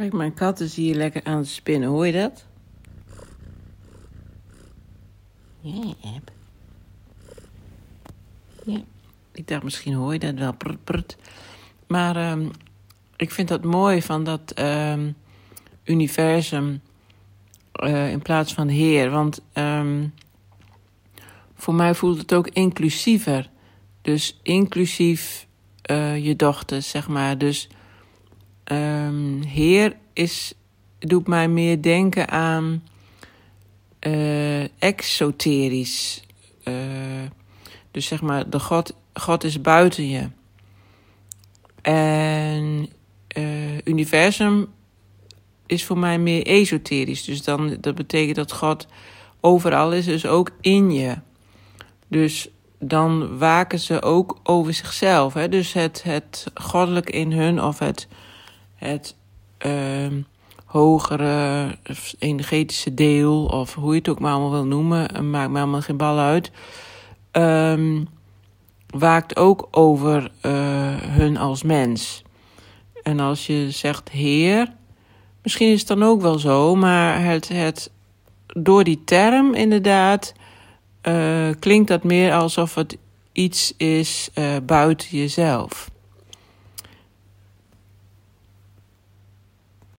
Kijk, mijn kat is hier lekker aan het spinnen. Hoor je dat? Ja, App. Ja. Ik dacht, misschien hoor je dat wel. Prut. Maar ehm, ik vind dat mooi van dat ehm, universum uh, in plaats van Heer. Want ehm, voor mij voelt het ook inclusiever. Dus inclusief uh, je dochter, zeg maar. Dus um, Heer is, doet mij meer denken aan uh, exoterisch. Uh, dus zeg maar, de God, God is buiten je. En universum is voor mij meer esoterisch. Dus dan, dat betekent dat God overal is, dus ook in je. Dus dan waken ze ook over zichzelf. Hè? Dus het, het goddelijk in hun of het, het uh, hogere energetische deel, of hoe je het ook maar allemaal wil noemen, maakt me allemaal geen bal uit. Um, waakt ook over uh, hun als mens. En als je zegt Heer, misschien is het dan ook wel zo, maar het, het, door die term inderdaad uh, klinkt dat meer alsof het iets is buiten jezelf.